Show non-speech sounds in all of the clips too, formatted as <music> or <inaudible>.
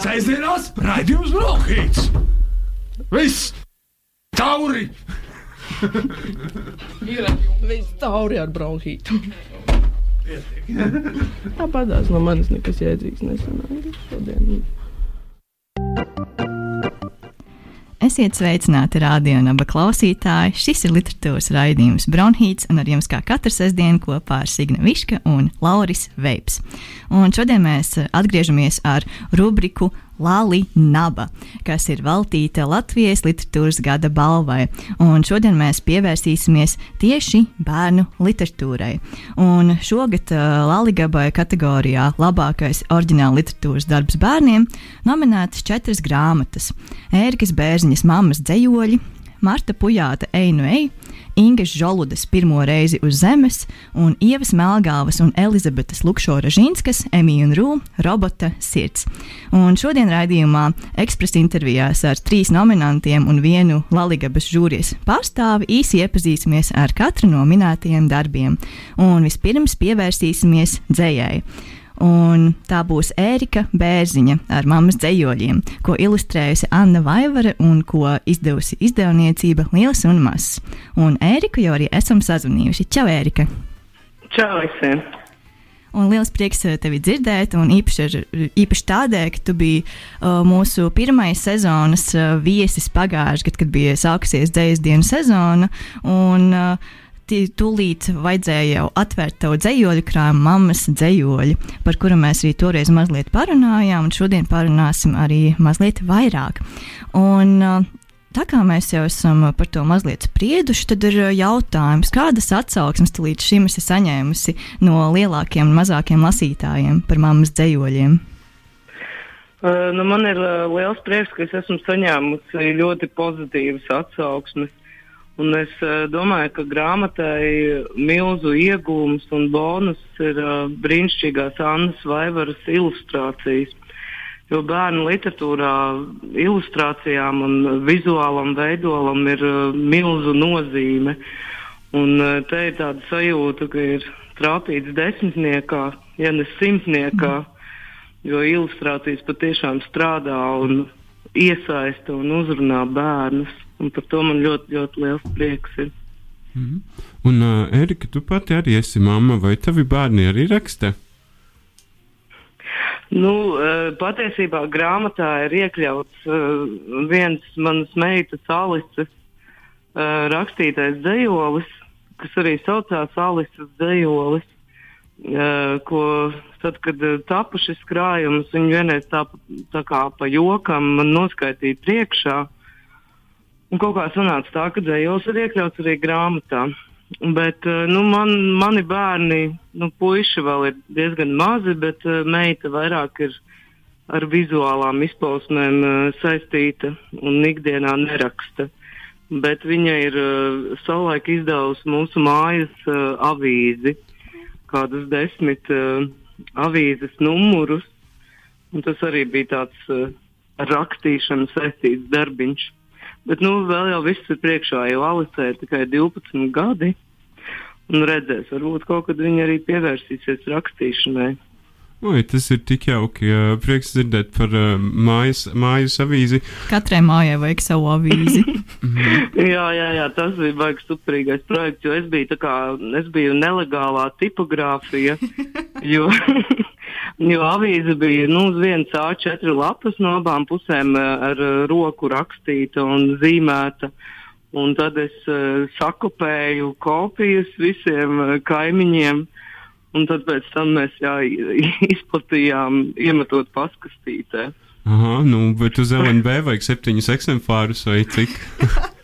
Sēdzienās raidījums Brokhīts! Viss! Tauri! Viss tauri ar bronhītu. Tāpatās no manis nekas jēdzīgs nesanāca šodien. Esiet sveicināti radio naba klausītāji. Šis ir literatūras raidījums Bronhīts, un ar jums kā katru sestdienu kopā ar Signa Viška un Lauris Veips. Un šodien mēs atgriežamies ar rubriku Lali Naba, kas ir veltīta Latvijas literatūras gada balvai. Un šodien mēs pievērsīsimies tieši bērnu literatūrai. Un šogad uh, Laligabai kategorijā labākais oriģināla literatūras darbs bērniem nominētas četras grāmatas - Ērikas Bērziņas mammas dzējoļi, Marta Pujāta Einu Eju, Ingas Žoludas pirmo reizi uz zemes, un Ievas Melgāvas un Elizabetes Lukšora Žīnskas, Emīļa un Rū, Robota sirds. Un šodien raidījumā ekspresa intervijās ar trīs nominantiem un vienu Laligabas žūrijas pārstāvi īsi iepazīsimies ar katru no minētajiem darbiem, un vispirms pievērsīsimies dzējai. Un tā būs Ērika Bērziņa ar mammas dzējoļiem, ko ilustrējusi Anna Vaivara un ko izdevusi izdevniecība Lielas un Mazs. Un Ēriku jau arī esam sazvanījuši. Čau, Ērika! Čau visiem! Un liels prieks eh, tevi dzirdēt, un īpaši, ar, īpaši tādēļ, ka tu biji uh, mūsu pirmais sezonas uh, viesis pagājušajā gadā, kad bija sākusies dzējas dienu sezona. Un, uh, tūlīt vajadzēja jau atvērt tavu dzējoļu krājumu, mammas dzējoļi, par kuru mēs arī toreiz mazliet parunājām, un šodien parunāsim arī mazliet vairāk. Un, Tā kā mēs jau esam par to mazliet sprieduši, tad ir jautājums, kādas atsauksmes tu līdz šim esi saņēmusi no lielākiem un mazākiem lasītājiem par mammas dzējoļiem? Uh, nu man ir uh, liels prieks, ka es esmu saņēmusi ļoti pozitīvas atsauksmes. Un es uh, domāju, ka grāmatai milzu iegūms un bonus ir uh, brīnišķīgās Annas Vaivaras ilustrācijas. Jo bērnu literatūrā ilustrācijām un vizuālam veidolam ir uh, milzu nozīme. Un te ir tāda sajūta, ka ir trāpīts desmitniekā, ja ne simtniekā, jo ilustrācijas patiešām strādā un iesaista un uzrunā bērnus. Un par to man ļoti, ļoti liels prieks. Ir. Mm -hmm. Un, uh, Erika, tu pati arī esi mamma, vai tavi bērni arī raksta? Nu, uh, patiesībā grāmatā ir iekļauts uh, viens manas meitas Alises uh, rakstītais dzējolis, kas arī saucās Alises dzējolis. Uh, ko tad, kad tapu šis krājums, viņi vienreiz tā, tā kā pa jokam man noskaitīja priekšā. Uh, Un kaut kā sanāca tā, ka dzējos ir iekļauts arī grāmatā. Bet eh, nu, man, mani bērni, nu, puiši vēl ir diezgan mazi, bet uh, meita vairāk ir ar vizuālām izpausmēm uh, saistīta un ikdienā neraksta. Bet viņa ir savulaik izdevusi mūsu mājas avīzi, kādus desmit avīzes numurus. Tas arī bija tāds ar rakstīšanu saistīts darbiņš. Bet nu, vēl jau viss ir priekšā, jo Alisē ir tikai 12 gadi. Un redzēs, varbūt kaut kad viņi arī pievērsīsies rakstīšanai. Oi, tas ir tik jauki. Prieks dzirdēt par uh, mājas, mājas avīzi. Katrai mājai vajag savu avīzi. <laughs> jā, jā, jā, tas bija baigs superīgais projekts, jo es biju, kā, es biju nelegālā tipogrāfija. jo, <laughs> jo avīze bija nu, uz vienas A4 lapas no abām pusēm eh, ar eh, roku rakstīta un zīmēta. Un tad es uh, sakopēju kopijas visiem uh, kaimiņiem. Un tad pēc tam mēs jā, izplatījām, iemetot paskastītē. Aha, nu, bet uz LNB vajag septiņus eksemplārus vai cik? <laughs>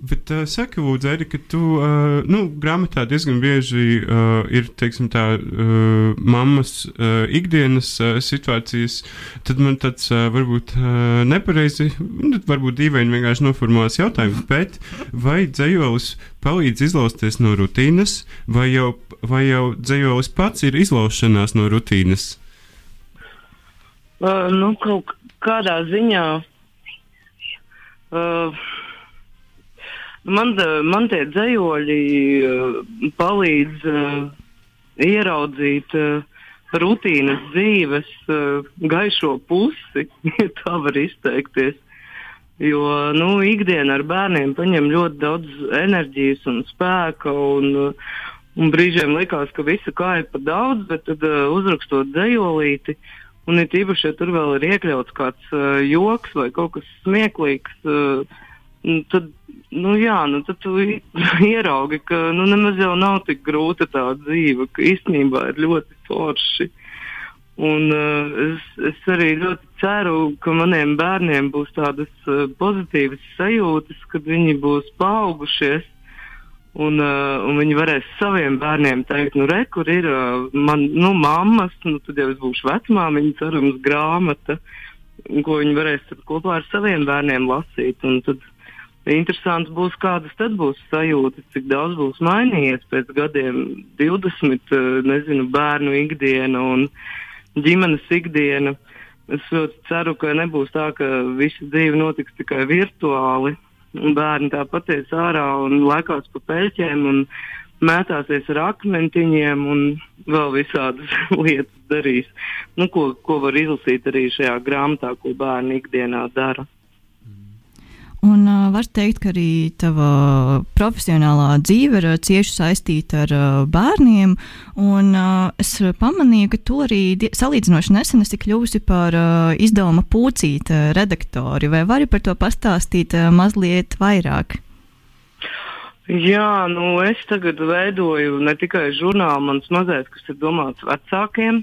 Bet uh, saka, Lūdzu, Erika, ka tu uh, nu, grāmatā diezgan bieži uh, ir teiksim, tā, uh, mammas uh, ikdienas uh, situācijas. Tad man tāds uh, varbūt uh, nepareizi, nu, varbūt dīvaini vienkārši noformulēts jautājums, bet vai dzējolis palīdz izlausties no rutīnas, vai jau, vai jau dzējolis pats ir izlaušanās no rutīnas? Uh, nu, kaut kādā ziņā. Uh, Man, man tie dzējoļi palīdz ieraudzīt rutīnas dzīves gaišo pusi, <laughs> ja tā var izteikties. Jo nu, ikdiena ar bērniem paņem ļoti daudz enerģijas un spēka. Un, un brīžiem likās, ka visa kā ir par daudz, bet tad uh, uzrakstot dzējolīti, un ir īpaši, ja tur vēl ir iekļauts kāds uh, joks vai kaut kas smieklīgs. Uh, Tad, nu, jā, nu, tad tu <laughs> ieraugi, ka nu, nemaz jau nav tik grūta tā dzīve, ka īstenībā ir ļoti forši. Un, uh, es, es arī ļoti ceru, ka maniem bērniem būs tādas uh, pozitīvas sajūtas, kad viņi būs paaugušies. Un, uh, un viņi varēs saviem bērniem teikt, nu, re, kur ir uh, man, nu, mammas, nu, tad jau es būšu vecmāmiņa, cerams, grāmata, ko viņi varēs kopā ar saviem bērniem lasīt. Un tad interesanti būs, kādas tad būs sajūtas, cik daudz būs mainījies pēc gadiem, 20, uh, nezinu, bērnu ikdiena un ģimenes ikdiena. Es ļoti ceru, ka nebūs tā, ka visa dzīve notiks tikai virtuāli. Bērni tāpat ies ārā un lēkās pa peļķiem un mētāsies ar akmentiņiem un vēl visādas <laughs> lietas darīs. Nu, ko, ko var izlasīt arī šajā grāmatā, ko bērni ikdienā dara. Un uh, var teikt, ka arī tava profesionālā dzīve ir uh, cieši saistīta ar uh, bērniem. Un, uh, es pamanīju, ka tu arī salīdzinoši nesen esi kļuvusi par uh, izdevuma pūcīta redaktori. Vai vari par to pastāstīt uh, mazliet vairāk? Jā, nu es tagad veidoju ne tikai žurnālu, mans mazais, kas ir domāts vecākiem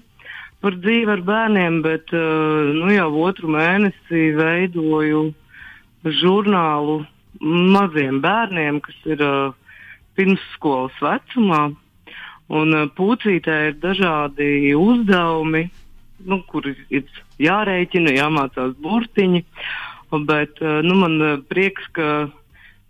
par dzīvi ar bērniem, bet uh, nu, jau otru mēnesi veidoju uh, žurnālu maziem bērniem, kas ir uh, pirmsskolas vecumā. Un uh, pūcītē ir dažādi uzdevumi, nu, kur ir jārēķina, jāmācās burtiņi. Bet uh, nu, man uh, prieks, ka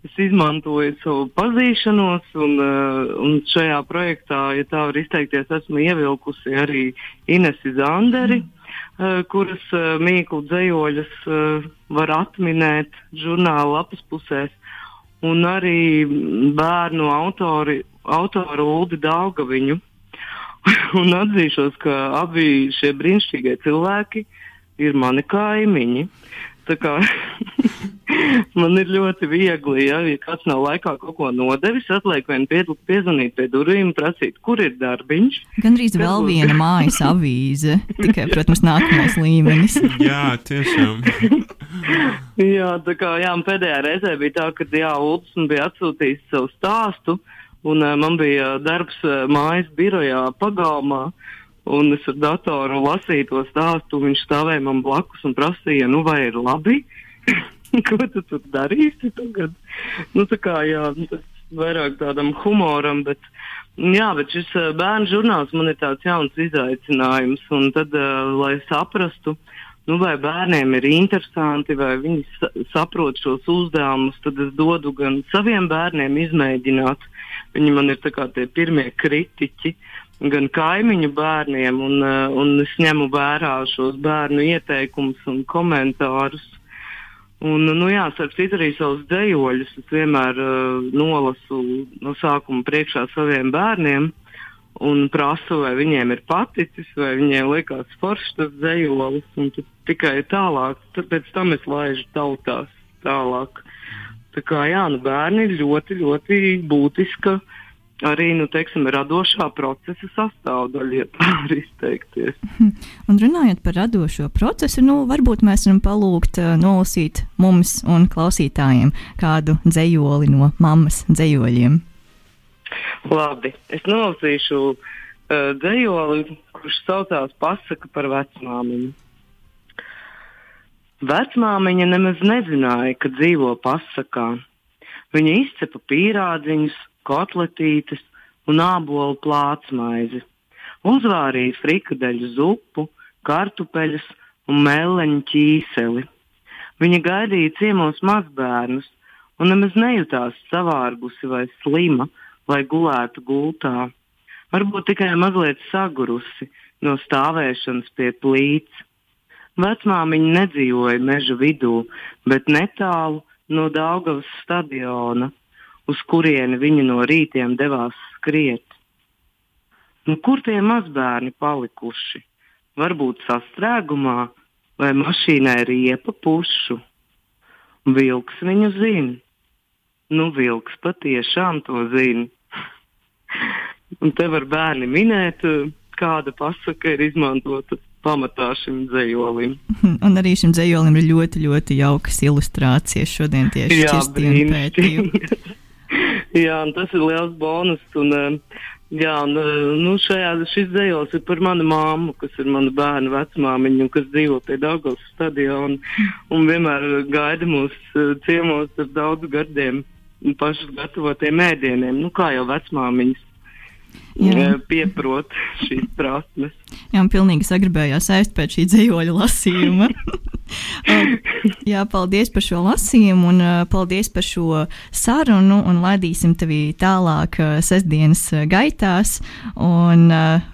es izmantoju savu pazīšanos, un, uh, un šajā projektā, ja tā var izteikties, esmu ievilkusi arī Inesi Zanderi. Mm kuras eh, mīklu dzējoļus eh, var atminēt žurnāla lapas pusēs. Un arī bērnu autori, autoru Uldi Daugaviņu. <laughs> un atzīšos, ka abi šie brīnišķīgie cilvēki ir mani kaimiņi. <laughs> Man ir ļoti viegli, ja, ja kāds nav laikā kaut ko nodevis, atliek vien piezvanīt pie durvīm, prasīt, kur ir darbiņš. Gan drīz vēl būs... viena mājas avīze, tikai, protams, nākamais līmenis. <laughs> jā, tiešām. <laughs> jā, tā kā jā, pēdējā reizē bija tā, ka jā, Ulus bija atsūtījis savu stāstu, un uh, man bija darbs uh, mājas birojā pagalmā. Uh, un es ar datoru lasīju to stāstu, viņš stāvēja man blakus un prasīja, nu vai ir labi, <laughs> ko tu tur darīsi tagad. Nu, tā kā, jā, tas vairāk tādam humoram, bet, jā, bet šis uh, bērnu žurnāls man ir tāds jauns izaicinājums, un tad, uh, lai saprastu, nu, vai bērniem ir interesanti, vai viņi sa saprot šos uzdevumus, tad es dodu gan saviem bērniem izmēģināt. Viņi man ir tie pirmie kritiķi, gan kaimiņu bērniem, un, uh, un es ņemu vērā šos bērnu ieteikumus un komentārus. Un, nu, jā, starp citu, arī savus dejoļus es vienmēr uh, nolasu no sākuma priekšā saviem bērniem un prasu, vai viņiem ir paticis, vai viņiem liekas foršs tas dejolis, un tikai tālāk, pēc tam es laižu tautās tālāk. Tā kā jā, nu, bērni ir ļoti, ļoti būtiska uh, arī nu, teiksim, radošā procesa sastāvdaļa, ja tā <laughs> var izteikties. Un runājot par radošo procesu, nu, varbūt mēs varam palūgt uh, nolasīt mums un klausītājiem kādu dzējoli no mammas dzējoļiem. Labi, es nolasīšu uh, dzējoli, kurš saucās Pasaka par vecmāmiņu. Vecmāmiņa nemaz nezināja, ka dzīvo pasakā. Viņa izcepa pīrādziņus, kotletītes un ābolu plātsmaizi. Uzvārīja frikadeļu zupu, kartupeļus un meleņu ķīseli. Viņa gaidīja ciemos mazbērnus un nemaz nejūtās savārgusi vai slima, lai gulētu gultā. Varbūt tikai mazliet sagurusi no stāvēšanas pie plīts. Vecmāmiņa nedzīvoja meža vidū, bet netālu no Daugavas stadiona uz kurieni viņi no rītiem devās skriet. Nu, kur tie mazbērni palikuši? Varbūt sastrēgumā vai mašīnai riepa pušu. Vilks viņu zina. Nu, vilks patiešām to zina. <laughs> Un te var bērni minēt, kāda pasaka ir izmantota pamatā šim dzējolim. <laughs> Un arī šim dzējolim ir ļoti, ļoti jaukas ilustrācijas šodien tieši šķirstiem pētījumu. <laughs> Jā, tas ir liels bonus. Un, uh, jā, un, uh, nu, šajā, šis dzējos ir par manu māmu, kas ir mana bērna vecmāmiņa kas dzīvo pie Daugavas stadiona un, un vienmēr gaida mūs uh, ciemos ar daudz gardiem pašu gatavotiem ēdieniem, nu, kā jau vecmāmiņas Jā. pieprot šīs prasmes. Jā, man pilnīgi sagribējās ēst pēc šī dzīvoļa lasījuma. <laughs> Jā, paldies par šo lasījumu un paldies par šo sarunu. Un laidīsim tevi tālāk sestdienas gaitās un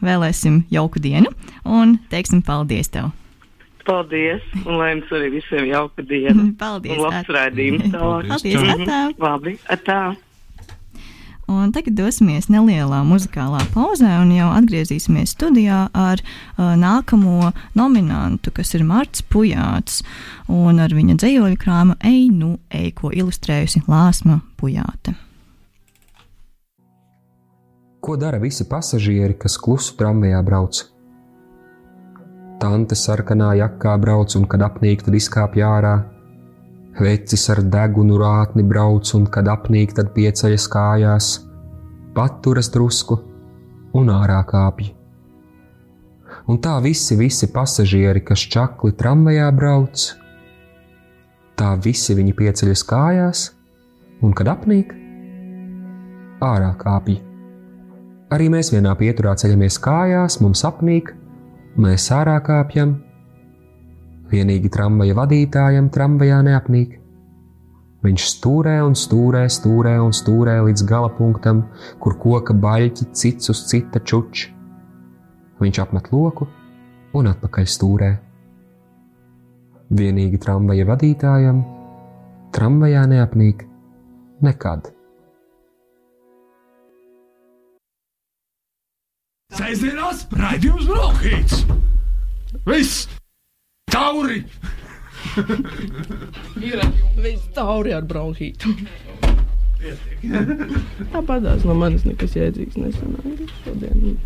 vēlēsim jauku dienu un teiksim paldies tev. Paldies, un lai jums arī visiem jauka diena. <laughs> Paldies. Un labs raidījums <laughs> tālāk. Paldies, atā. Labi, atā. Un tagad dosimies nelielā muzikālā pauzē, un jau atgriezīsimies studijā ar uh, nākamo nominantu, kas ir Marts Pujāts, un ar viņa dzējoļu krāmu Ej, nu, ej, ko ilustrējusi Lāsma Pujāte. Ko dara visi pasažieri, kas klusu tramvajā brauc? Tante sarkanā jakā brauc, un kad apnīk, tad izkāpj ārā. Vecis ar degunu rātni brauc, un kad apnīk, tad pieceļas kājās, paturas drusku un ārā kāpj. Un tā visi, visi pasažieri, kas čakli tramvajā brauc, tā visi viņi pieceļas kājās, un kad apnīk, ārā kāpj. Arī mēs vienā pieturā ceļamies kājās, mums apnīk, mēs ārā kāpjam, Vienīgi tramvaja vadītājam tramvajā neapnīk. Viņš stūrē un stūrē, stūrē un stūrē līdz gala punktam, kur koka baļķi cits uz cita čuč. Viņš apmet loku un atpakaļ stūrē. Vienīgi tramvaja vadītājam tramvajā neapnīk nekad. Sēžamās raidījums Brokhīts! Viss! Tauri! Ir viss tauri ar bronhītu. Tāpatās no manis nekas jēdzīgs nesanāca šodien.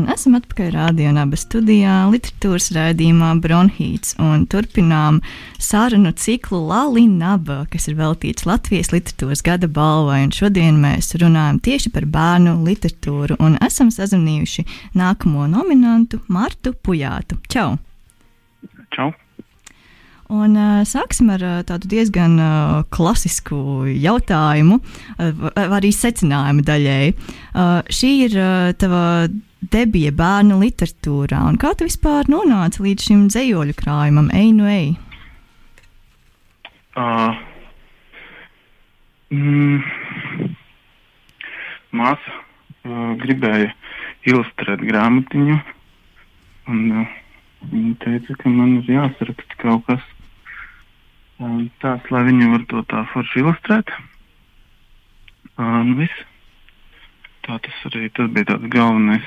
Un esam atpakaļ rādījā, abas studijā, literatūras raidījumā Bronhīts. Turpinām sarunu ciklu Lalinaba, kas ir veltīts Latvijas literatūras gada balvai. Un šodien mēs runājam tieši par bērnu literatūru un esam sazvanījuši nākamo nominantu Martu Pujātu. Čau! Čau! Un, uh, sāksim ar uh, tādu diezgan uh, klasisku jautājumu, uh, arī secinājumu daļēji. Uh, šī ir uh, tava debija bērnu literatūrā, un kā tu vispār nonāci līdz šim dzējoļu krājumam, ej, nu ej? Uh, mm, māsa uh, gribēja ilustrēt grāmatiņu, un uh, viņa teica, ka man ir jāsaraksta kaut kas tāds, lai viņa var to tā forši ilustrēt. Un viss. Tā tas arī tas bija tāds galvenais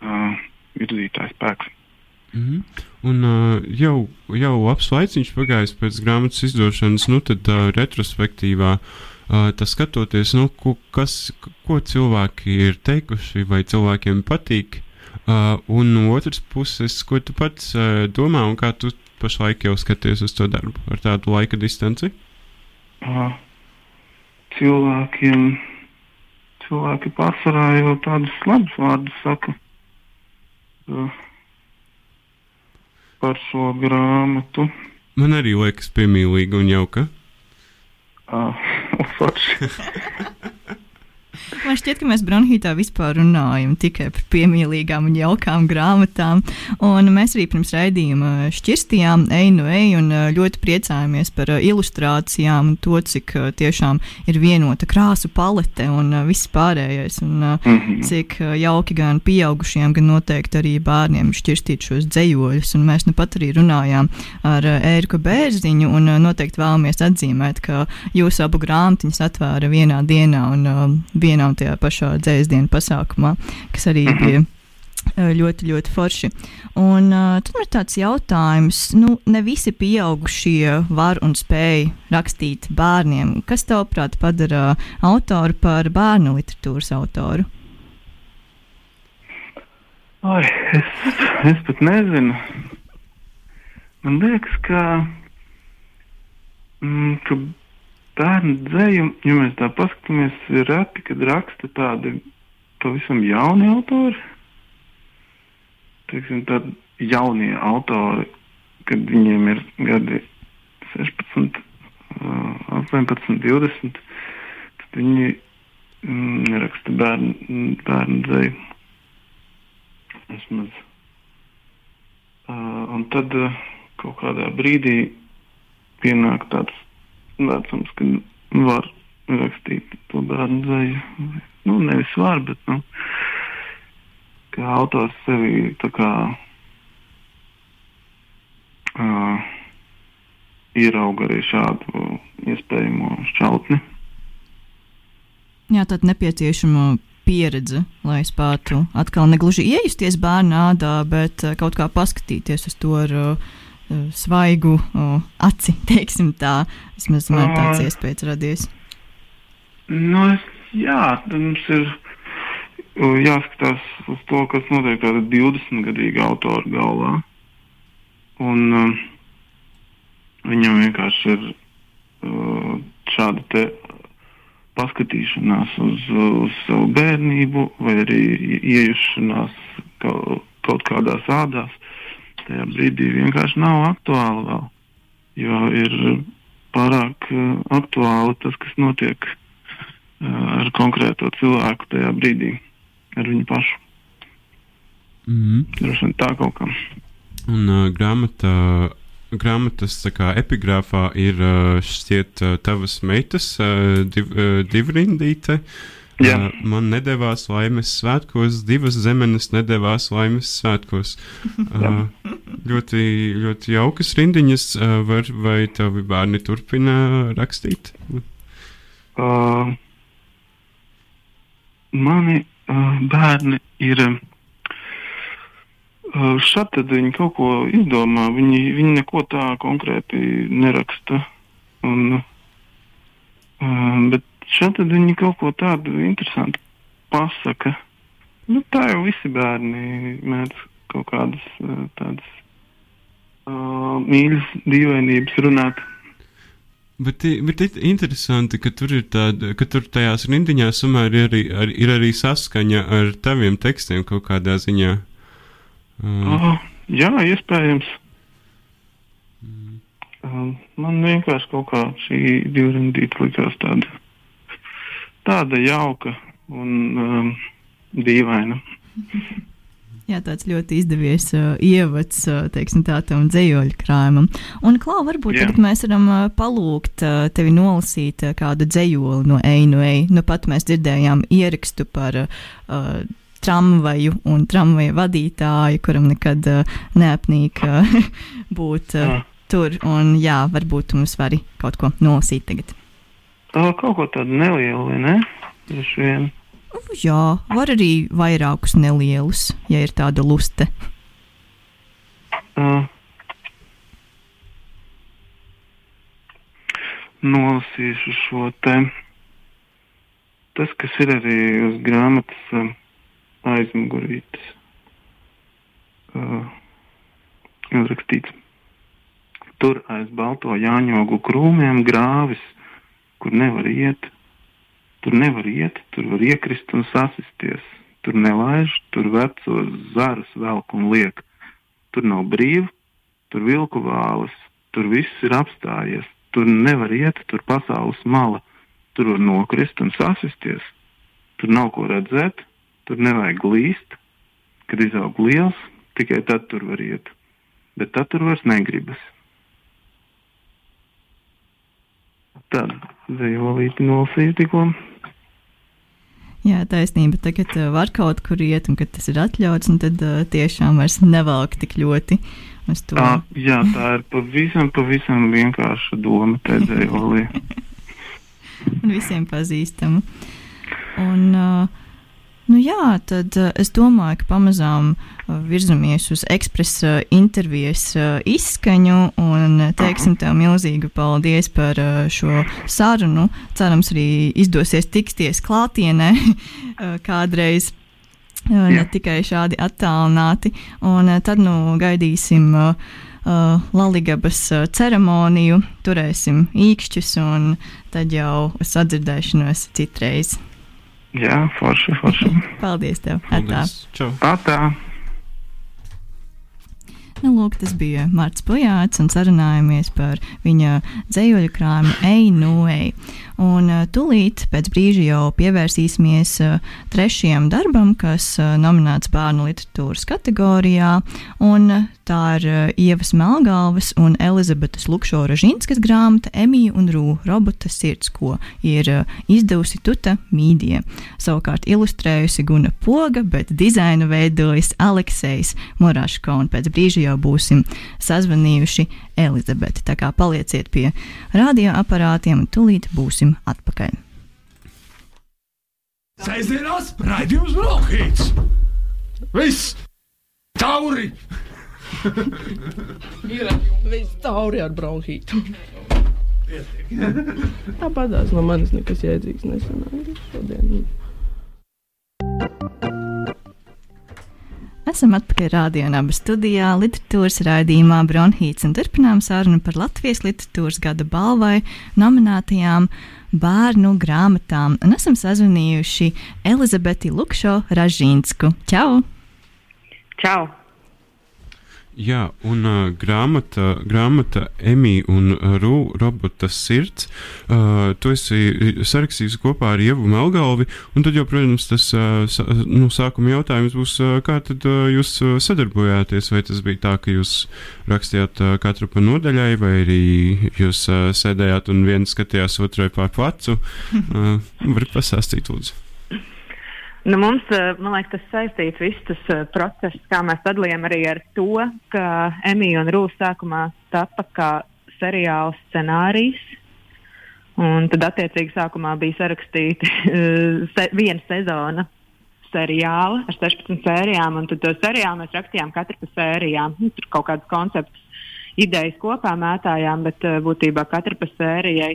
uh, virzītājs spēks. Mm -hmm. Un uh, jau, jau labs laiciņš pagājis pēc grāmatas izdošanas, nu tad uh, retrospektīvā. Uh, tas skatoties, nu, ko, kas, ko cilvēki ir teikuši, vai cilvēkiem patīk, uh, un no otras puses, ko tu pats uh, domā un kā tu pašlaik jau skaties uz to darbu ar tādu laika distanci? Cilvēkiem, cilvēki pārsvarā jau tādus labus vārdus saka. Par šo grāmatu. Man arī liekas, piemīlīga un jauka. Uh, <laughs> forši. <laughs> Man šķiet, ka mēs Bronhītā vispār runājam tikai par piemīlīgām un jaukām grāmatām. Un mēs arī pirms raidījuma šķirstījām eju no eju un ļoti priecājāmies par ilustrācijām un to, cik tiešām ir vienota krāsu palete un viss pārējais. Un mm -hmm. cik jauki gan pieaugušiem, gan noteikti arī bērniem šķirstīt šos dzējoļus. Un mēs nu pat arī runājām ar Ēriku Bērziņu un noteikti vēlamies atzīmēt, ka jūsu abu grāmatiņas atvēra vienā dienā un vienā un tajā pašā dzēsdienu pasākumā, kas arī mhm. bija ļoti, ļoti forši. Un uh, tad ir tāds jautājums, nu, ne visi pieaugušie var un spēj rakstīt bērniem. Kas tavuprāt padara autoru par bērnu literatūras autoru? Ai, es, es pat nezinu. Man liekas, ka, mm, ka bērnu dzējumu, ja mēs tā paskatāmies, reti, kad raksta tādi pavisam jauni autori. Teiksim, tādi jaunie autori, kad viņiem ir gadi 16, 18, 20, tad viņi mm, raksta bērnu, bērnu dzējumu. Vismaz. Uh, un tad uh, kaut kādā brīdī pienāk tāds vecums, kad var rakstīt to bērnu dzēju. Nu, nevis var, bet, nu, kā autors sevi tā kā uh, ierauga arī šādu iespējamo šķautni. Jā, tāda nepieciešama pieredze, lai spētu atkal negluži iejusties bērnu ādā, bet kaut kā paskatīties uz to ar uh, svaigu o, aci, <laughs> teiksim tā. Vismaz man tāds iespējas radies. Nu, jā, mums ir jāskatās uz to, kas notiek tāda 20-gadīga autora galvā. Un uh, viņam vienkārši ir uh, šāda te paskatīšanās uz, uz savu bērnību vai arī iejušanās kaut, kaut kādās ādās tajā brīdī vienkārši nav aktuāli vēl. Jo ir pārāk uh, aktuāli tas, kas notiek uh, ar konkrēto cilvēku tajā brīdī, ar viņu pašu. Mm. Droši vien tā kaut kā. Un uh, grāmatā, grāmatas kā, epigrāfā ir šķiet tavas meitas div, divrindīte. Jā. Uh, man nedavās laimes svētkos, divas zemenes nedavās laimes svētkos. <laughs> Uh, ļoti, ļoti jaukas rindiņas, uh, var, vai tavi bērni turpina rakstīt? Uh, mani uh, bērni ir. Uh, šādi tad viņi kaut ko izdomā. Viņi, viņi neko tā konkrēti neraksta. Un, uh, bet šeit viņi kaut ko tādu interesantu pasaka. Nu, tā jau visi bērni mēdz kaut kādas uh, tādas uh, mīļas dīvainības runāt. Bet, bet ir interesanti, ka tur ir tāda, ka tur tajās rindiņās tomēr ir arī, ar, ir arī saskaņa ar taviem tekstiem kaut kādā ziņā. Uh. Oh, jā, iespējams. Mm. Uh, man vienkārši kaut kā šī divrindīte likās tāda tāda jauka un um, dīvaina. Jā, tāds ļoti izdevies uh, ievads, uh, teiksim, tā tam dzējoļu krājumam. Un, Klau, varbūt Jā. tagad mēs varam uh, palūgt uh, tevi nolasīt uh, kādu dzējoli no Einu Ei. Nu pat mēs dzirdējām ierakstu par uh, tramvaju un tramvaja vadītāju, kuram nekad uh, neapnīk uh, <laughs> būt uh, ah. tur. Un, jā, varbūt mums vari kaut ko nolasīt tagad. Uh, kaut ko tādu nelielu, ne? Droši vien. Jā, var arī vairākus nelielus, ja ir tāda luste. Uh, nolasīšu šo te. Tas, kas ir arī uz grāmatas uh, aizmugurītes, uh, uzrakstīts. Tur aiz balto jāņogu krūmiem grāvis kur nevar iet. Tur nevar iet, tur var iekrist un sasisties. Tur nelaiž, tur vecos zarus velk un liek. Tur nav brīvi, tur vilku vālas, tur viss ir apstājies. Tur nevar iet, tur pasaules mala. Tur var nokrist un sasisties. Tur nav ko redzēt, tur nevajag līst. Kad izaug liels, tikai tad tur var iet. Bet tad tur vairs negribas. Tad dzējolīti nolasīju tikko. Jā, taisnība. Tagad uh, var kaut kur iet, un kad tas ir atļauts, tad uh, tiešām vairs nevelk tik ļoti uz to. Tā, jā, tā ir pavisam, pavisam vienkārša doma tēdzējolī. <laughs> un visiem pazīstama. Un, uh, nu jā, tad uh, es domāju, ka pamazām uh, virzamies uz ekspresa intervijas uh, izskaņu un teiksim tev milzīgu paldies par šo sarunu. Cerams, arī izdosies tiksties klātienē <laughs> kādreiz. Ne Jā. tikai šādi attālināti, un tad nu gaidīsim uh, Latvijas ceremoniju, turēsim īkšķus, un tad jau uz sadzirdēšanos citreiz. Jā, forši, forši. <laughs> Paldies! Tev, Atā. Paldies! Čau! Atā! Nu, lūk, tas bija Marts Pujāts un sarunājāmies par viņa dzējoļu krājumu Ei, nu, ei. Un uh, tūlīt pēc brīža jau pievērsīsimies uh, trešajam darbam, kas uh, nominēts bērnu literatūras kategorijā. Un, tā ir uh, Ievas Melgalvas un Elizabetes Lukšora Žinskas grāmata Emīļa un Rū robota sirds, ko ir uh, izdevusi Tuta Mīdija. Savukārt ilustrējusi Guna Poga, bet dizainu veidojis Aleksejs Morāško un pēc brīža jau būsim sazvanījuši Elizabeti. Tā kā palieciet pie radioaparātiem un tūlīt būsim atpakaļ. Sēžamās raidījums Brokhīts. Viss! Tauri! Ir <laughs> viss tauri ar bronhītu. Tāpatās no manis nekas jēdzīgs nesanāca šodien. Esam atpakaļ rādījumā, studijā, literatūras raidījumā Bronhīts un turpinām sarunu par Latvijas literatūras gada balvai nominētajām bērnu grāmatām. Un esam sazvanījuši Elizabeti Lukšo Ražīnsku. Čau! Čau! Jā, un uh, grāmata, grāmata Emīļa un Rū robota sirds. Uh, tu esi sarakstījis kopā ar Ievu Melgalvi, un tad jau, protams, tas uh, sa, nu, sākuma jautājums būs, uh, kā tad uh, jūs sadarbojāties? Vai tas bija tā, ka jūs rakstījāt uh, katru pa nodaļai, vai arī jūs uh, sēdējāt un viens skatījās otrai pār plecu? Uh, Varat pasāstīt, lūdzu. Nu, mums, eh, man liekas, tas saistīts viss tas uh, process, kā mēs sadalījām arī ar to, ka Emīļa un Rūsa sākumā tapa kā seriāla scenārijs. Un tad, attiecīgi, sākumā bija sarakstīta uh, se, viena sezona seriāla ar 16 sērijām, un tad to seriālu mēs rakstījām katru pa sērijām. Nu, tur kaut kādas koncepts, idejas kopā mētājām, bet būtībā katra pa sērijai.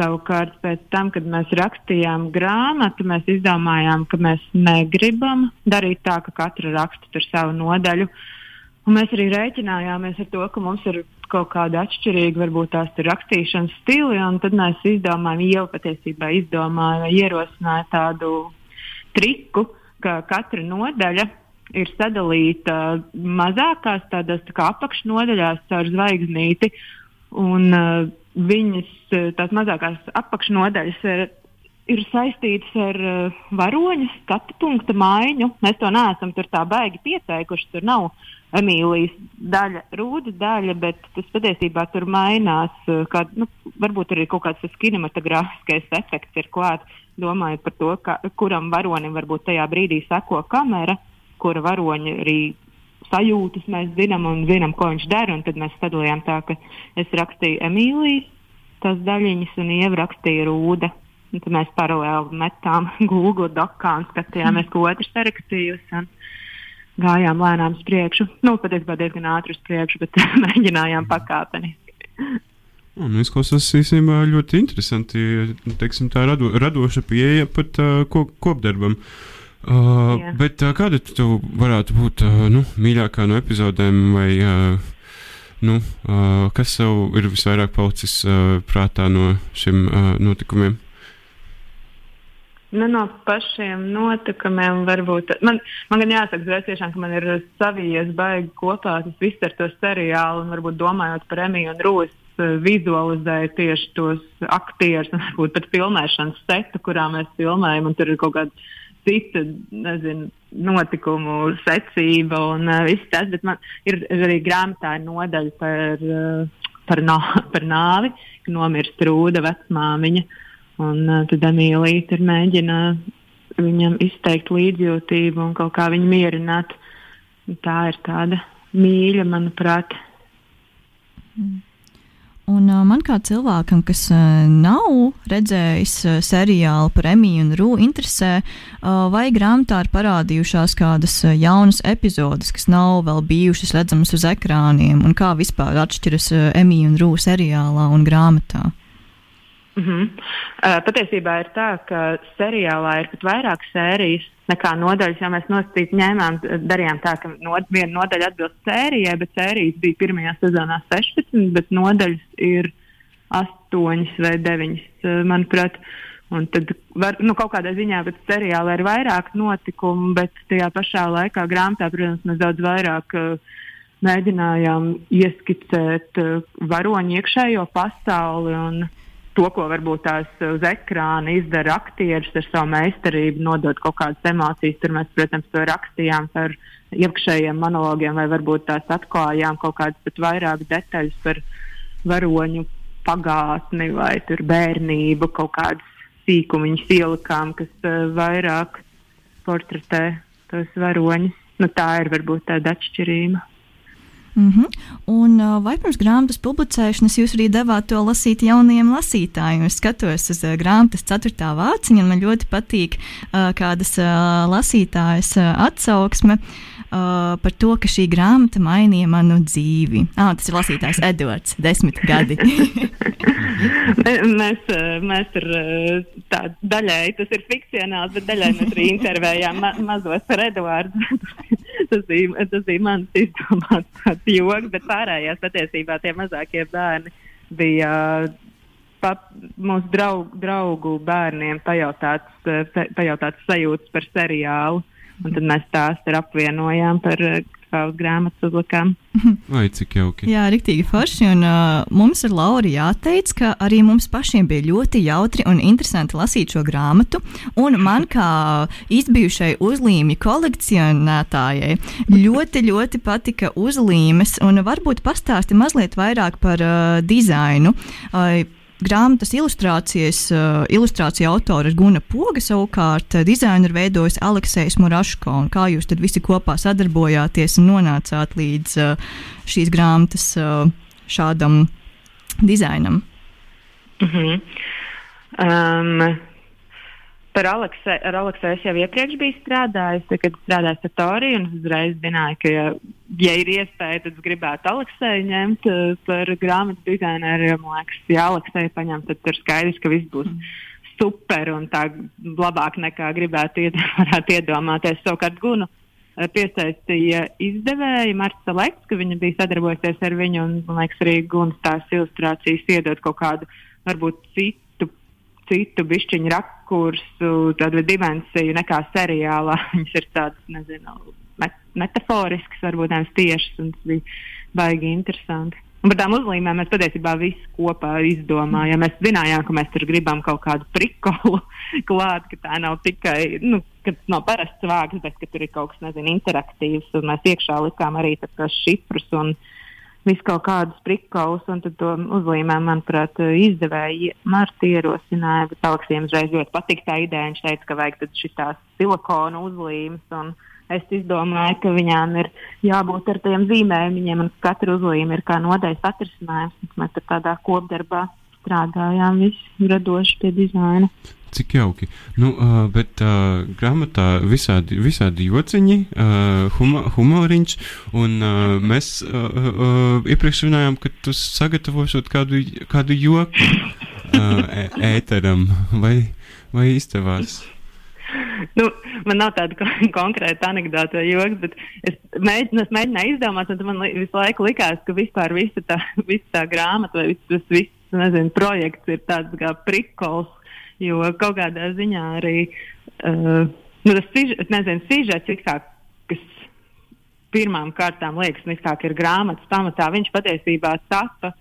Savukārt, pēc tam, kad mēs rakstījām grāmatu, mēs izdomājām, ka mēs negribam darīt tā, ka katra raksta tur savu nodaļu. Un mēs arī rēķinājāmies ar to, ka mums ir kaut kāda atšķirīga, varbūt tās ir rakstīšanas stili, tad mēs izdomājām, jau patiesībā izdomāja vai ierosināja tādu triku, ka katra nodaļa ir sadalīta mazākās tādās tā kā apakšnodaļās caur zvaigznīti. Un, uh, viņas, uh, tās mazākās apakšnodaļas, ir, ir saistītas ar uh, varoņa skatu punktu maiņu. Mēs to neesam tur tā baigi pieteikuši. Tur nav Emīlijas daļa, rūda daļa, bet tas patiesībā tur mainās. Uh, kā, nu, varbūt arī kaut kāds kinematogrāfiskais efekts ir klāts. Domājot par to, ka, kuram varonim varbūt tajā brīdī seko kamera, kura varoņa arī sajūtas mēs zinām un zinām, ko viņš dara. Tad mēs sadalījām tā, ka es rakstīju Emīlijas tās daļiņas un Ieva rakstīja Rūda. Un tad mēs paralēli metām <laughs> Google dokā un skatījāmies, ko otrs rakstījusi. Un gājām lēnām uz priekšu. Nu, patiesībā diezgan ātri uz priekšu, bet <laughs> mēģinājām pakāpeniski. Un izklausās īstenībā ļoti interesanti. Teiksim, tā rado, radoša pieeja pat uh, kop, kopdarbam. Uh, Jā. bet uh, kāda tu varētu būt uh, nu, mīļākā no epizodēm, vai uh, nu, uh, kas tev ir visvairāk palicis uh, prātā no šiem uh, notikumiem? Nu, no pašiem notikumiem varbūt. Man, man gan jāsaka, ka tiešām, ka man ir savijies baigi kopā tas viss ar to seriālu un varbūt domājot par Emīlu un Rūsu. uh, vizualizēju tieši tos aktierus, varbūt pat filmēšanas setu, kurā mēs filmējam, un tur ir kaut kāda cita nezinu, notikumu secība un uh, viss tas. Bet man ir arī grāmatā nodaļa par, uh, par, nā, <laughs> par nāvi, ka nomirst rūda vecmāmiņa. Un uh, tad Emīlīte ir mēģina viņam izteikt līdzjūtību un kaut kā viņu mierināt. Tā ir tāda mīļa, manuprāt. Mm. Un, uh, man kā cilvēkam, kas uh, nav redzējis uh, seriālu par Emīlu un Rūku, interesē, vai grāmatā ir parādījušās kādas jaunas epizodes, kas nav vēl bijušas redzamas uz ekrāniem, un kā vispār atšķiras Emīļa un Rūka seriālā un grāmatā. Mm -hmm. uh, patiesībā ir tā, ka seriālā ir pat vairāk sērijas nekā nodaļas. Ja mēs nosacīt ņēmām, darījām tā, ka no, viena nodaļa atbilst sērijai, bet sērijas bija pirmajā sezonā 16, bet nodaļas ir 8 vai 9, uh, manuprāt. Un tad var, nu, kaut kādā ziņā pēc seriāla ir vairāk notikumu, bet tajā pašā laikā grāmatā, protams, mēs daudz vairāk uh, mēģinājām ieskicēt uh, varoņu iekšējo pasauli. Un, to, ko varbūt tās uz ekrāna izdara aktieris ar savu meistarību, nodot kaut kādas emocijas. Tur mēs, protams, to rakstījām par iekšējiem monologiem, vai varbūt tās atklājām kaut kādas pat vairāk detaļas par varoņu pagātni vai bērnību, kaut kādas sīkumiņas ielikām, kas uh, vairāk portretē tos varoņus. Nu, tā ir varbūt tāda atšķirība. Mm -hmm. Un uh, vai pirms grāmatas publicēšanas jūs arī devāt to lasīt jaunajiem lasītājiem? Es skatos uz uh, grāmatas ceturtā vāciņa, un man ļoti patīk uh, kādas uh, lasītājas uh, atsauksme. Uh, par to, ka šī grāmata mainīja manu dzīvi. Ah, tas ir lasītājs Edvards, desmit gadi. <laughs> mēs, mēs tur tā daļai, tas ir fikcionāls, bet daļai mēs arī intervējām ma mazos par Edvardu. Tas, bija, tas bija mans izdomāts <laughs> joks, bet pārējās patiesībā tie mazākie bērni bija pat mūsu draugu, draugu bērniem pajautāts, pajautāts sajūtas par seriālu. Un tad mēs tās apvienojām par savas grāmatas uzlikām. <laughs> Vai cik jauki? Jā, rīktīgi forši. Un uh, mums ar Lauru jāteic, ka arī mums pašiem bija ļoti jautri un interesanti lasīt šo grāmatu. Un man kā izbijušai uzlīmju kolekcionētājai ļoti, ļoti patika uzlīmes. Un varbūt pastāsti mazliet vairāk par uh, dizainu. Uh, grāmatas ilustrācijas, uh, ilustrācija autora ir Guna Poga, savukārt uh, dizainu ir veidojis Aleksējs Muraško. Kā jūs tad visi kopā sadarbojāties un nonācāt līdz uh, šīs grāmatas uh, šādam dizainam? Mm -hmm. um, Par Aleksē, ar Aleksēju es jau iepriekš biju strādājis, kad strādāju Satoriju, un uzreiz zināju, ka, ja, ja ir iespēja, tad es gribētu Aleksēju ņemt uh, par grāmatu dizaineru. Man liekas, ja Aleksēju paņem, tad tur skaidrs, ka viss būs super un tā labāk nekā gribētu ied, <laughs> iedomāties. Savukārt Gunu uh, piesaistīja izdevēja Marta Leks, ka viņa bija sadarbojusies ar viņu, un man liekas, arī Gunas tās ilustrācijas iedod kaut kādu varbūt citu citu bišķiņu rakursu, tādu dimensiju nekā seriālā. <laughs> Viņas ir tādas, nezinu, met metaforiskas, varbūt nevis tiešas, un tas bija baigi interesanti. Un par tām uzlīmēm mēs patiesībā visi kopā izdomājām. Mēs zinājām, ka mēs tur gribam kaut kādu prikolu <laughs> klāt, ka tā nav tikai, nu, nav parasts vārds, bet ka tur ir kaut kas, nezinu, interaktīvs. Un mēs iekšā likām arī šifrus un visu kaut kādus prikaus, un tad to uzlīmēm, manuprāt, izdevēja Marta ierosināja, bet Aleksijam uzreiz ļoti patika tā ideja. Viņš teica, ka vajag šitās silikona uzlīmes, un es izdomāju, ka viņām ir jābūt ar tiem zīmējumiem, un katra uzlīme ir kā nodeļas atrisinājums. Mēs tādā kopdarbā strādājām visi radoši pie dizaina. Cik jauki. Nu, uh, bet uh, grāmatā visādi, visādi jociņi, uh, huma, humoriņš, un uh, mēs uh, uh, iepriekš runājām, ka tu sagatavošot kādu, kādu joku uh, ēteram, vai, vai izdevās? Nu, man nav tāda konkrēta anekdote vai joks, bet es, mēģinu, es mēģināju izdomāt, un man li, visu laiku likās, ka vispār visa tā, visa tā grāmata vai viss tas viss, nezinu, projekts ir tāds kā prikols Jo kaut kādā ziņā arī uh, nu, tas sižets, sižets, kā, kas pirmām kārtām liekas, kā ir grāmatas pamatā, viņš patiesībā tapa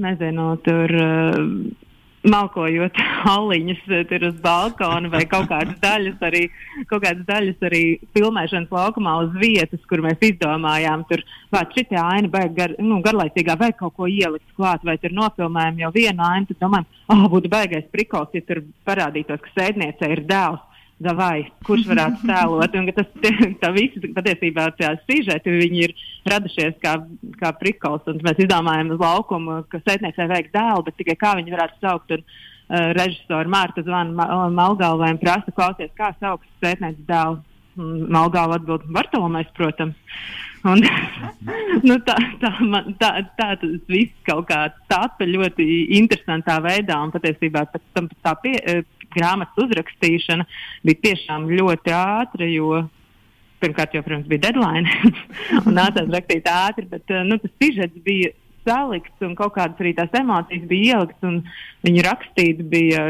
nezinu, tur. Uh, Malkojot <laughs> aliņus tur uz balkona vai kaut kādas daļas arī, kaut kādas daļas arī filmēšanas laukumā uz vietas, kur mēs izdomājām, tur šī aina baig gar, nu, garlaicīgā, vai kaut ko ielikt klāt, vai tur nofilmējam jau vienu ainu, tad domājam, ah, oh, būtu baigais prikols, ja tur parādītos, ka sēdniece ir dēls vai kurš varētu <laughs> tēlot. Un, tas, tā visi patiesībā tās sižeti ir radušies kā, kā prikols. Mēs izdomājām uz laukumu, ka sētniecei vajag dēlu, bet tikai kā viņi varētu saukt. Un, uh, režisori Mārta zvana Malgalvai un prasa klausies, kā sauc sētnieces dēlu. Malgāla atbild Bartolomais, protams. Un, <laughs> nu, tā, tā, man, tā, tā tas viss kaut kā tāpa ļoti interesantā veidā, un patiesībā pēc tam tā pie, grāmatas uzrakstīšana bija tiešām ļoti ātra, jo pirmkārt jau, protams, bija deadline <laughs> un nācās rakstīt ātri, bet nu, tas sižets bija salikts un kaut kādas arī tās emocijas bija ieliktas un viņu rakstīt bija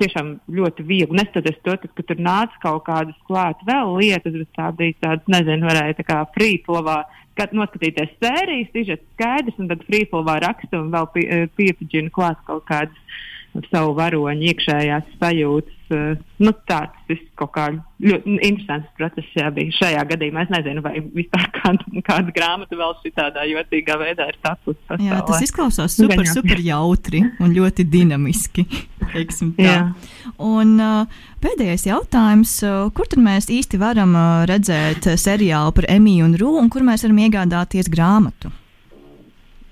tiešām ļoti viegli. Neskatoties to, tad, ka tur nāca kaut kādas klāt vēl lietas, bet tā bija tāda, nezinu, varēja tā kā frīplovā noskatīties sērijas, sižets skaidrs, un tad frīplovā raksta un vēl pie, piepaģina klāt kaut kādas savu varoņu iekšējās sajūtas. Uh, nu, tāds viss kaut kā ļoti interesants process jā, bija šajā gadījumā. Es nezinu, vai vispār <laughs> kāda, kāda grāmata vēl šādā jocīgā veidā ir tapusi. Pasaulē. Jā, tas izklausās super, Gaņā. super jautri un ļoti dinamiski. <laughs> un, uh, pēdējais jautājums, uh, kur tad mēs īsti varam uh, redzēt seriālu par Emīlu un Rūmu, un kur mēs varam iegādāties grāmatu?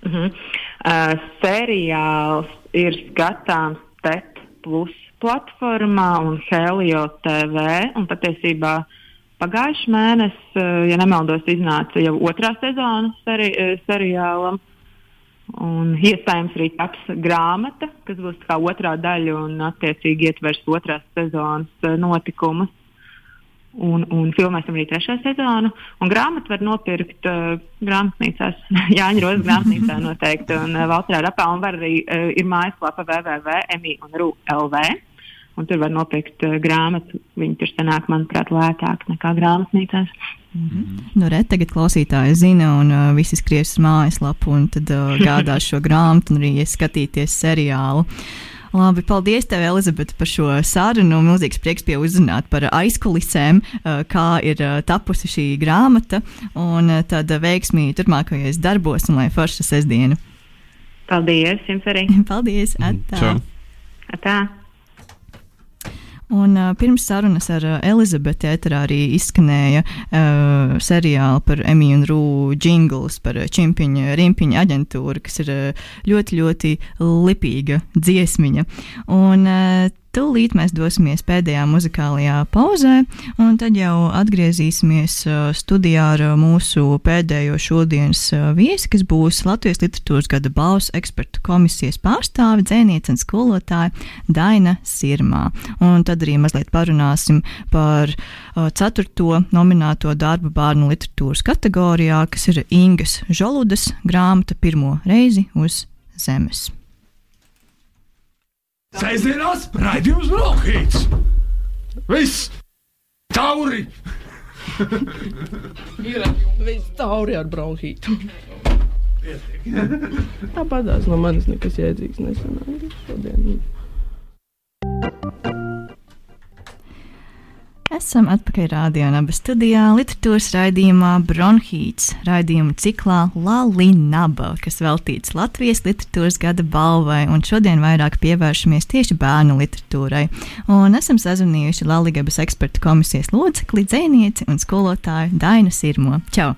Uh -huh. uh, seriāls ir skatāms TET plus platformā un Helio TV. Un patiesībā pagājušajā mēnesī, eh, ja nemaldos, iznāca jau otrā sezona seri eh, seriālam. Un iespējams arī taps grāmata, kas būs kā otrā daļa un attiecīgi ietvers otrās sezonas eh, notikumus un, un filmēsim arī trešo sezonu. Un grāmatu var nopirkt uh, grāmatnīcās, <laughs> Jāņa Rozes grāmatnīcā noteikti, un uh, Valtrā rapā, un var arī uh, ir mājaslapa www.mi.lv. Un tur var nopirkt uh, grāmatu. Viņi tur sanāk, manuprāt, lētāk nekā grāmatnīcās. Mm -hmm. Nu, re, tagad klausītāji zina, un uh, visi skries uz mājaslapu, un tad uh, gādās šo grāmatu, un arī skatīties seriālu. Uh, Labi, paldies tev, Elizabete, par šo sarunu. Milzīgs prieks pie uzrunāt par aizkulisēm, eh, kā ir eh, tapusi šī grāmata, un eh, tad veiksmī turpmākajos darbos, un lai forša sestdiena. Paldies, jums arī. <laughs> Paldies, atā. Atā. Un, uh, pirms sarunas ar uh, Elizabeti ēterā arī izskanēja uh, seriāli par Emīlu un Rūju jingls par čimpiņu rimpiņu aģentūru, kas ir uh, ļoti, ļoti lipīga dziesmiņa. Un, uh, Tūlīt mēs dosimies pēdējā muzikālajā pauzē, un tad jau atgriezīsimies uh, studijā ar uh, mūsu pēdējo šodienas uh, viesi, kas būs Latvijas literatūras gada balvas ekspertu komisijas pārstāve, dzēniece un skolotāja Daina Sirmā. Un tad arī mazliet parunāsim par ceturto nomināto darbu bērnu literatūras kategorijā, kas ir Ingas Žoludas grāmata pirmo reizi uz zemes. Sēdzienās raidījums Brokhīts. Viss! Tauri! Ir viss tauri ar bronhītu. Tāpatās no manis nekas jēdzīgs nesanāca šodien. Esam atpakaļ rādījā un abas studijā literatūras raidījumā Bronhīts raidījuma ciklā Lalinaba, kas veltīts Latvijas literatūras gada balvai, un šodien vairāk pievēršamies tieši bērnu literatūrai. Un esam sazvanījuši Laligabas ekspertu komisijas locekli, dzēnieci un skolotāju Dainu Sirmo. Čau!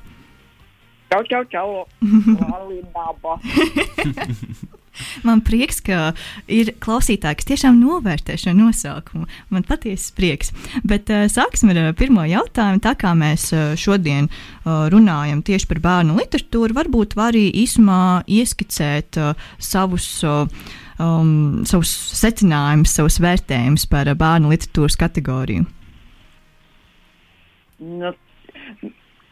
Čau, čau, čau! <laughs> Lalinaba! <laughs> Man prieks, ka ir klausītāji, kas tiešām novērtē šo nosaukumu. Man patiesi prieks. Bet uh, sāksim ar uh, pirmo jautājumu. Tā kā mēs uh, šodien uh, runājam tieši par bērnu literatūru, varbūt var arī īsumā ieskicēt uh, savus. Uh, Um, savus secinājumus, savus vērtējumus par uh, bērnu literatūras kategoriju? Nu,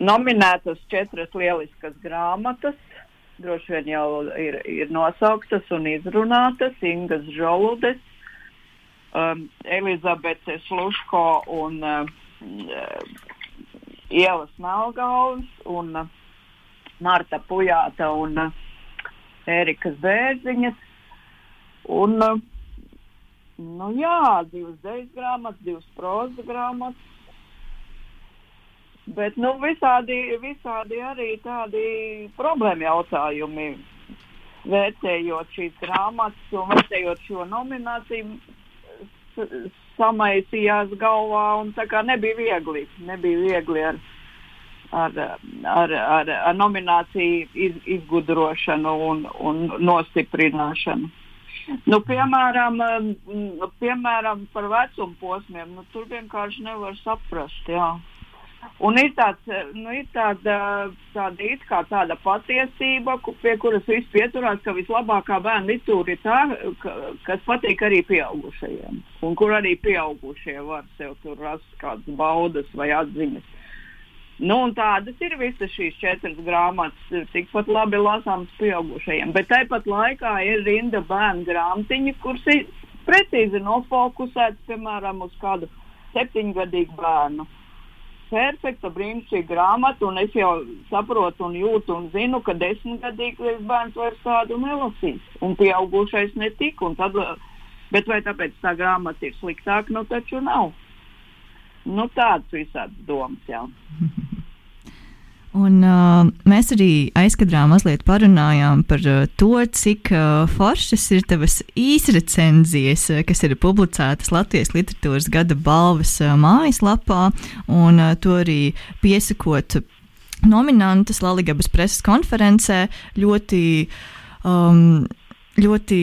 nominētas četras lieliskas grāmatas, droši vien jau ir, ir nosauktas un izrunātas Ingas Žoludes, um, Elizabete Sluško un uh, Ielas Melgauns un uh, Marta Pujāta un uh, Ērikas Bērziņas. Un, uh, nu, jā, divas dēļas grāmatas, divas prozas grāmatas. Bet nu, visādi, visādi arī tādi problēma jautājumi, vērtējot šīs grāmatas un vērtējot šo nomināciju, samaisījās galvā un tā kā nebija viegli. Nebija viegli ar, ar, ar, ar, ar nomināciju iz, izgudrošanu un, un nostiprināšanu. Nu, piemēram, piemēram, par vecuma posmiem, nu, tur vienkārši nevar saprast. Jā. Un ir, tāds, nu, ir tāda, tāda, kā tāda patiesība, pie kuras viss pieturās, ka vislabākā bērnu litūra ir tā, ka, kas patīk arī pieaugušajiem. Un kur arī pieaugušie var sev tur rast kādas baudas vai atziņas. Nu, tādas ir visas šīs četras grāmatas, tikpat labi lasāmas pieaugušajiem. Bet tāpat laikā ir rinda bērnu grāmatiņa, kuras ir precīzi nofokusētas, piemēram, uz kādu septiņgadīgu bērnu. Perfekta, brīnišķīga grāmata, un es jau saprotu, un jūtu, un zinu, ka desmitgadīgais bērns vairs tādu nelasīs, un pieaugušais netika. Tad, bet vai tāpēc tā grāmata ir sliktāka? Nu, taču nav. Nu, tāds visāds domas jau. <laughs> Un, uh, mēs arī aizkadrā mazliet parunājām par uh, to, cik uh, foršas ir tavas īsrecenzijas, uh, kas ir publicētas Latvijas literatūras gada balvas uh, mājaslapā, un uh, to arī piesakot nominantus Latvijas preses konferencē. Ļoti, um, ļoti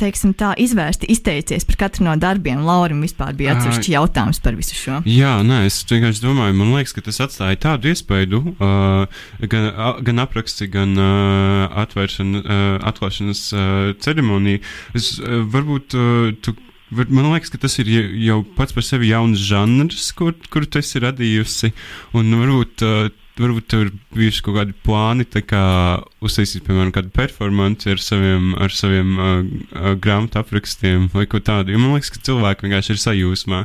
teiksim, tā izvērsti izteicies par katru no darbiem. Laurim vispār bija atsevišķi jautājums par visu šo. Jā, nē, es vienkārši domāju, man liekas, ka tas atstāja tādu iespēju, uh, gan, uh, gan apraksti, gan uh, atvēršana, uh, atklāšanas uh, ceremonija. Es, uh, varbūt uh, tu Man liekas, ka tas ir jau pats par sevi jauns žanrs, kur, kur tu esi radījusi. Un varbūt uh, varbūt ir bijuši kaut kādi plāni, kā uztaisīt, piemēram, kādu performanci ar saviem, ar saviem uh, uh, grāmatu aprakstiem vai ko tādu. Jo man liekas, ka cilvēki vienkārši ir sajūsmā.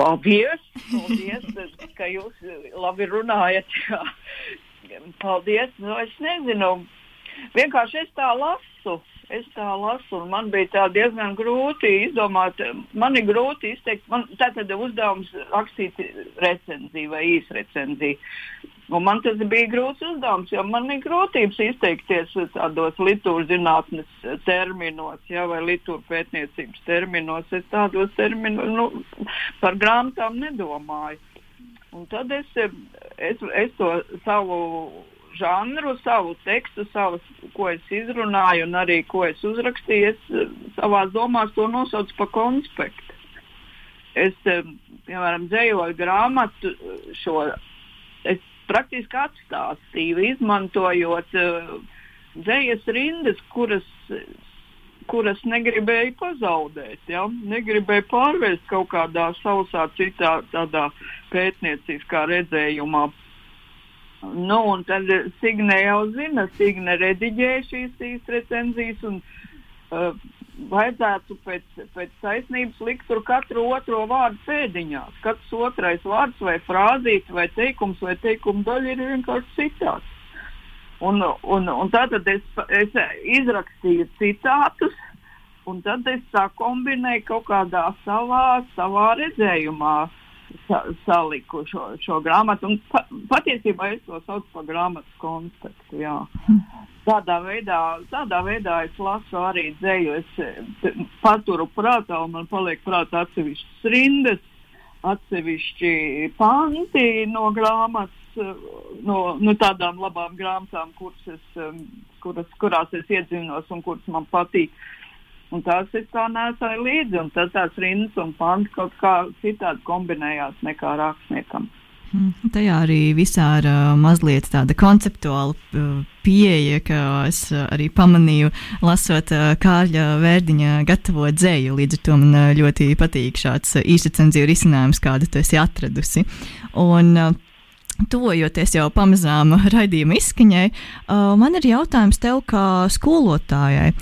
Paldies! Paldies, <laughs> ka jūs labi runājat. Jā. <laughs> Paldies! Nu, es nezinu, vienkārši es tā lasu es tā lasu, un man bija diezgan grūti izdomāt, man ir grūti izteikt, man tātad uzdevums rakstīt recenziju vai īsrecenziju. Un man tas bija grūts uzdevums, jo man ir grūtības izteikties tādos litūras zinātnes terminos, ja, vai litūras pētniecības terminos. Es tādos terminos nu, par grāmatām nedomāju. Un tad es, es, es to savu žanru, savu tekstu, savus, ko es izrunāju un arī ko es uzrakstīju, es eh, savā domās to nosaucu par konspektu. Es, eh, piemēram, dzējoju grāmatu eh, šo, es praktiski atstāstīju, izmantojot uh, dzējas rindas, kuras, kuras negribēju pazaudēt, ja? negribēju pārvērst kaut kādā sausā, citā tādā pētnieciskā redzējumā Nu, un tad Signe jau zina, Signe rediģē šīs, šīs recenzijas un uh, vajadzētu pēc, pēc taisnības likt tur katru otro vārdu pēdiņās. Katrs otrais vārds vai frāzīte vai teikums vai teikuma daļa ir vienkārši citāts. Un, un, un tātad es, es izrakstīju citātus, un tad es sakombinēju kaut kādā savā, savā redzējumā. Uh, sa, saliku šo, šo grāmatu. Un pa, patiesībā es to saucu par grāmatas konceptu. Jā. Tādā veidā, tādā veidā es lasu arī dzēju. Es paturu prātā, un man paliek prātā atsevišķas rindas, atsevišķi panti no grāmatas. No, no tādām labām grāmatām, kuras es, kuras, kurās es iedziļinos un kuras man patīk. Uh, Un tās es tā nesāju līdzi, un tad tās rindas un panti kaut kā citādi kombinējās nekā rakstniekam. Mm, tajā arī visā ir uh, mazliet tāda konceptuāla uh, pieeja, ka es uh, arī pamanīju, lasot Kārļa Vērdiņa gatavo dzēju. Līdz ar to man ļoti patīk šāds uh, īsrecenziju risinājums, kādu tu esi atradusi. Un, tuvojoties jau pamazām raidījuma izskaņai, man ir jautājums tev, kā skolotājai.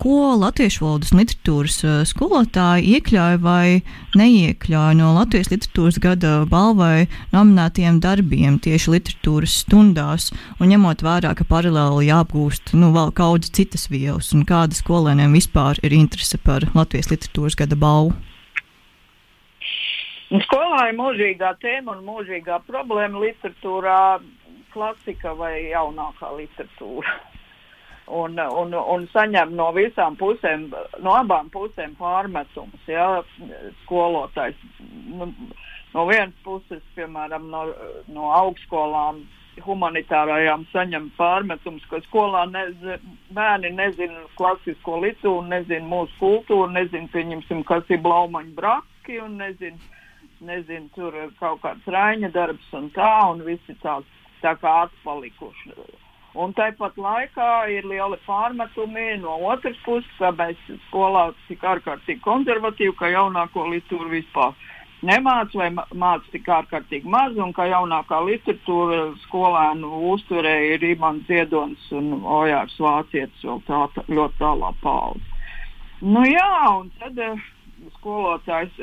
Ko latviešu valodas literatūras skolotāji iekļauj vai neiekļauj no Latvijas literatūras gada balvai nominētiem darbiem tieši literatūras stundās, un ņemot vērā, ka paralēli jāapgūst nu, vēl kaudzes citas vielas, un kāda skolēniem vispār ir interese par Latvijas literatūras gada balvu? Skolā ir mūžīgā tēma un mūžīgā problēma literatūrā, klasika vai jaunākā literatūra. Un, un, un saņem no visām pusēm, no abām pusēm pārmetumus. Ja, skolotājs nu, no vienas puses, piemēram, no, no augstskolām, humanitārajām saņem pārmetumus, ka skolā nez, bērni nezina klasisko literatūru, nezina mūsu kultūru, nezina, pieņemsim, kas ir blaumaņu braki un nezina nezinu, tur kaut kāds raiņa darbs un tā, un visi tāds tā kā atpalikuši. Un tāpat laikā ir lieli pārmetumi no otras puses, ka mēs skolā tik ārkārtīgi konservatīvi, ka jaunāko literatūru vispār nemāc vai māc tik ārkārtīgi maz, un ka jaunākā literatūra skolēnu uzturē ir Imants Ziedonis un Ojārs Vācietis vēl tā, tā ļoti tālā paudze. Nu jā, un tad uh, skolotājs.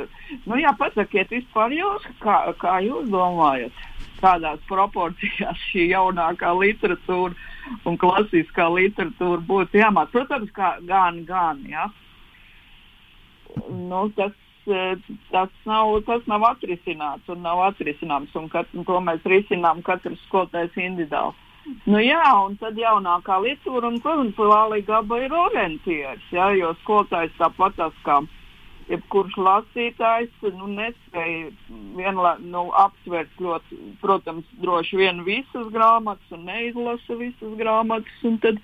Nu, jā, pasakiet vispār jūs, kā, kā jūs domājat, kādās proporcijās šī jaunākā literatūra un klasiskā literatūra būtu jāmāc. Protams, kā gan, gan, jā. Nu, tas, tas, nav, tas nav atrisināts un nav atrisināms, un, kat, un to mēs risinām katrs skolotājs individuāli. Nu, jā, un tad jaunākā literatūra, un, protams, Lālija Gaba ir orientieris, jā, jo skolotājs tāpat tas kā jebkurš lasītājs nu, nespēja vienlā, nu, aptvert ļoti, protams, droši vien visas grāmatas un neizlasa visas grāmatas. Un tad,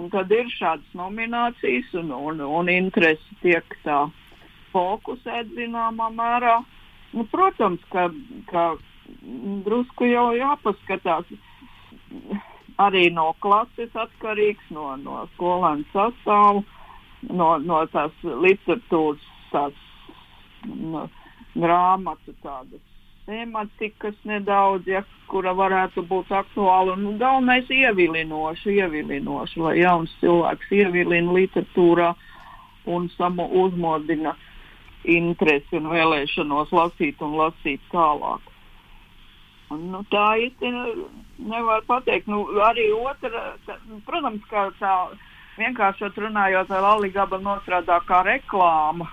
un tad ir šādas nominācijas un, un, un interesi tiek tā fokusēt zināmā mērā. Nu, protams, ka, ka drusku jau jāpaskatās arī no klases atkarīgs, no, no skolēnu sastāvu no, no tās literatūras tās nu, grāmatu tādas tematikas nedaudz, ja, kura varētu būt aktuāla. Nu, galvenais ievilinoši, ievilinoši, lai jauns cilvēks ievilina literatūrā un samu uzmodina interesi un vēlēšanos lasīt un lasīt tālāk. Nu, tā īsti nevar pateikt. Nu, arī otra, tā, protams, ka tā vienkāršot runājot, Latvijas Banka nostrādā kā reklāma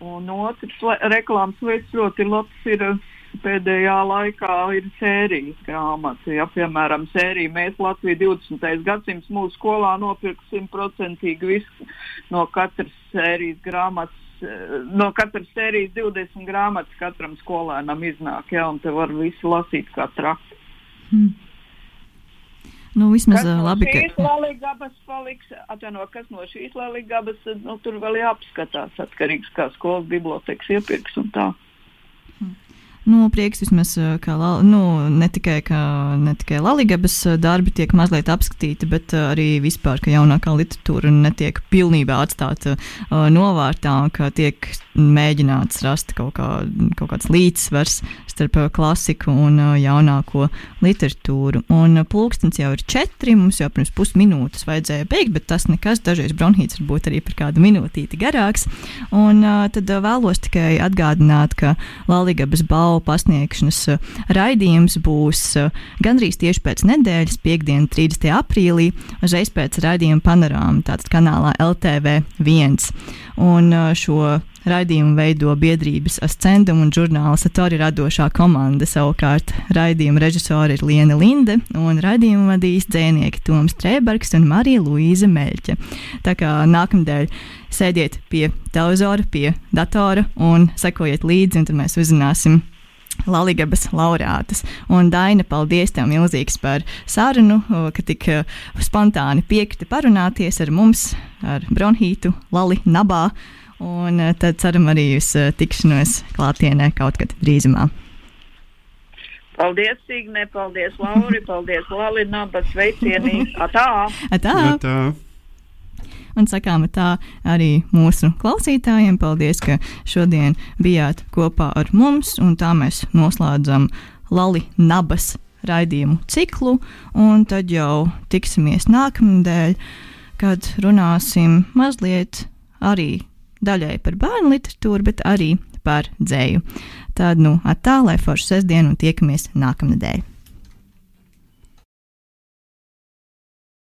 Un otrs reklāmas veids ļoti labs ir eh, pēdējā laikā ir sērijas grāmata. Ja, piemēram, sērija Mēs Latviju 20. gadsimts mūsu skolā nopirka simtprocentīgi visu no katras sērijas grāmatas. Eh, no katras sērijas 20 grāmatas katram skolēnam iznāk, ja, un te var visu lasīt kā traki. Hmm. Nu, vismaz kas labi, no šīs ka... lalīgabas paliks, atvaino, kas no šīs lalīgabas, nu, tur vēl jāapskatās, atkarīgs kā skolas bibliotekas iepirks un tā. Nu, prieks vismaz, ka nu, ne tikai, ka, ne tikai Latvijas darbi tiek mazliet apskatīti, bet arī vispār, ka jaunākā literatūra netiek pilnībā atstāta uh, novārtā, ka tiek mēģināts rast kaut, kā, kaut kāds līdzsvars starp klasiku un jaunāko literatūru. Un pulkstenis jau ir četri, mums jau pirms pusminūtes vajadzēja beigt, bet tas nekas, dažreiz bronhīts var būt arī par kādu minūtīti garāks. Un tad vēlos tikai atgādināt, ka balva balvu pasniegšanas raidījums būs gandrīz tieši pēc nedēļas, piekdien, 30. aprīlī, uzreiz pēc raidījuma panorāma, tātad kanālā LTV1. Un uh, šo Raidījumu veido biedrības ascendum un žurnāla Satori radošā komanda. Savukārt raidījuma režisori ir Liena Linde un raidījumu vadīs dzēnieki Toms Trēbergs un Marija Luīza Meļķa. Tā kā nākamdēļ sēdiet pie televizora, pie datora un sekojiet līdzi, un tad mēs uzzināsim Latvijas laureātas. Un Daina, paldies tev milzīgs par sarunu, ka tik spontāni piekrita parunāties ar mums, ar Bronhītu, Lali, Nabā. Un tad ceram arī uz tikšanos klātienē kaut kad drīzumā. Paldies, Signe, paldies, Lauri, paldies, Lalina, bet sveicieni! <laughs> Atā! Atā! Atā. Un sakām tā arī mūsu klausītājiem. Paldies, ka šodien bijāt kopā ar mums, un tā mēs noslēdzam Lali Nabas raidījumu ciklu, un tad jau tiksimies nākamnedēļ, kad runāsim mazliet arī daļai par bērnu literatūru, bet arī par dzēju. Tad, nu, attālē foršu sestdienu un tiekamies nākamnedēļ.